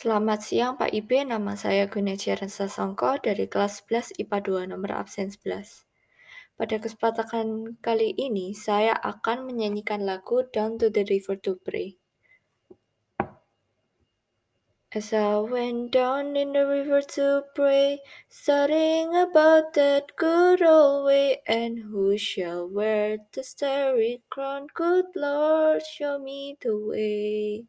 Selamat siang Pak Ibe, nama saya Gunejaran Sasongko dari kelas 11 IPA 2 nomor absen 11. Pada kesempatan kali ini, saya akan menyanyikan lagu Down to the River to Pray. As I went down in the river to pray, studying about that good old way, and who shall wear the starry crown? Good Lord, show me the way.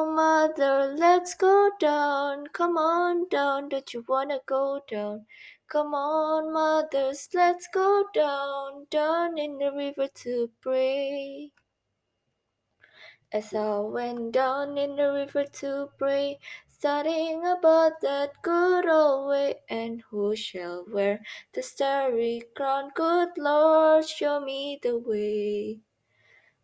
mother, let's go down. Come on down. Don't you wanna go down? Come on, mothers, let's go down, down in the river to pray. As I went down in the river to pray, studying about that good old way, and who shall wear the starry crown? Good Lord, show me the way.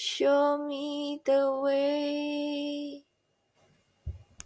show me the way.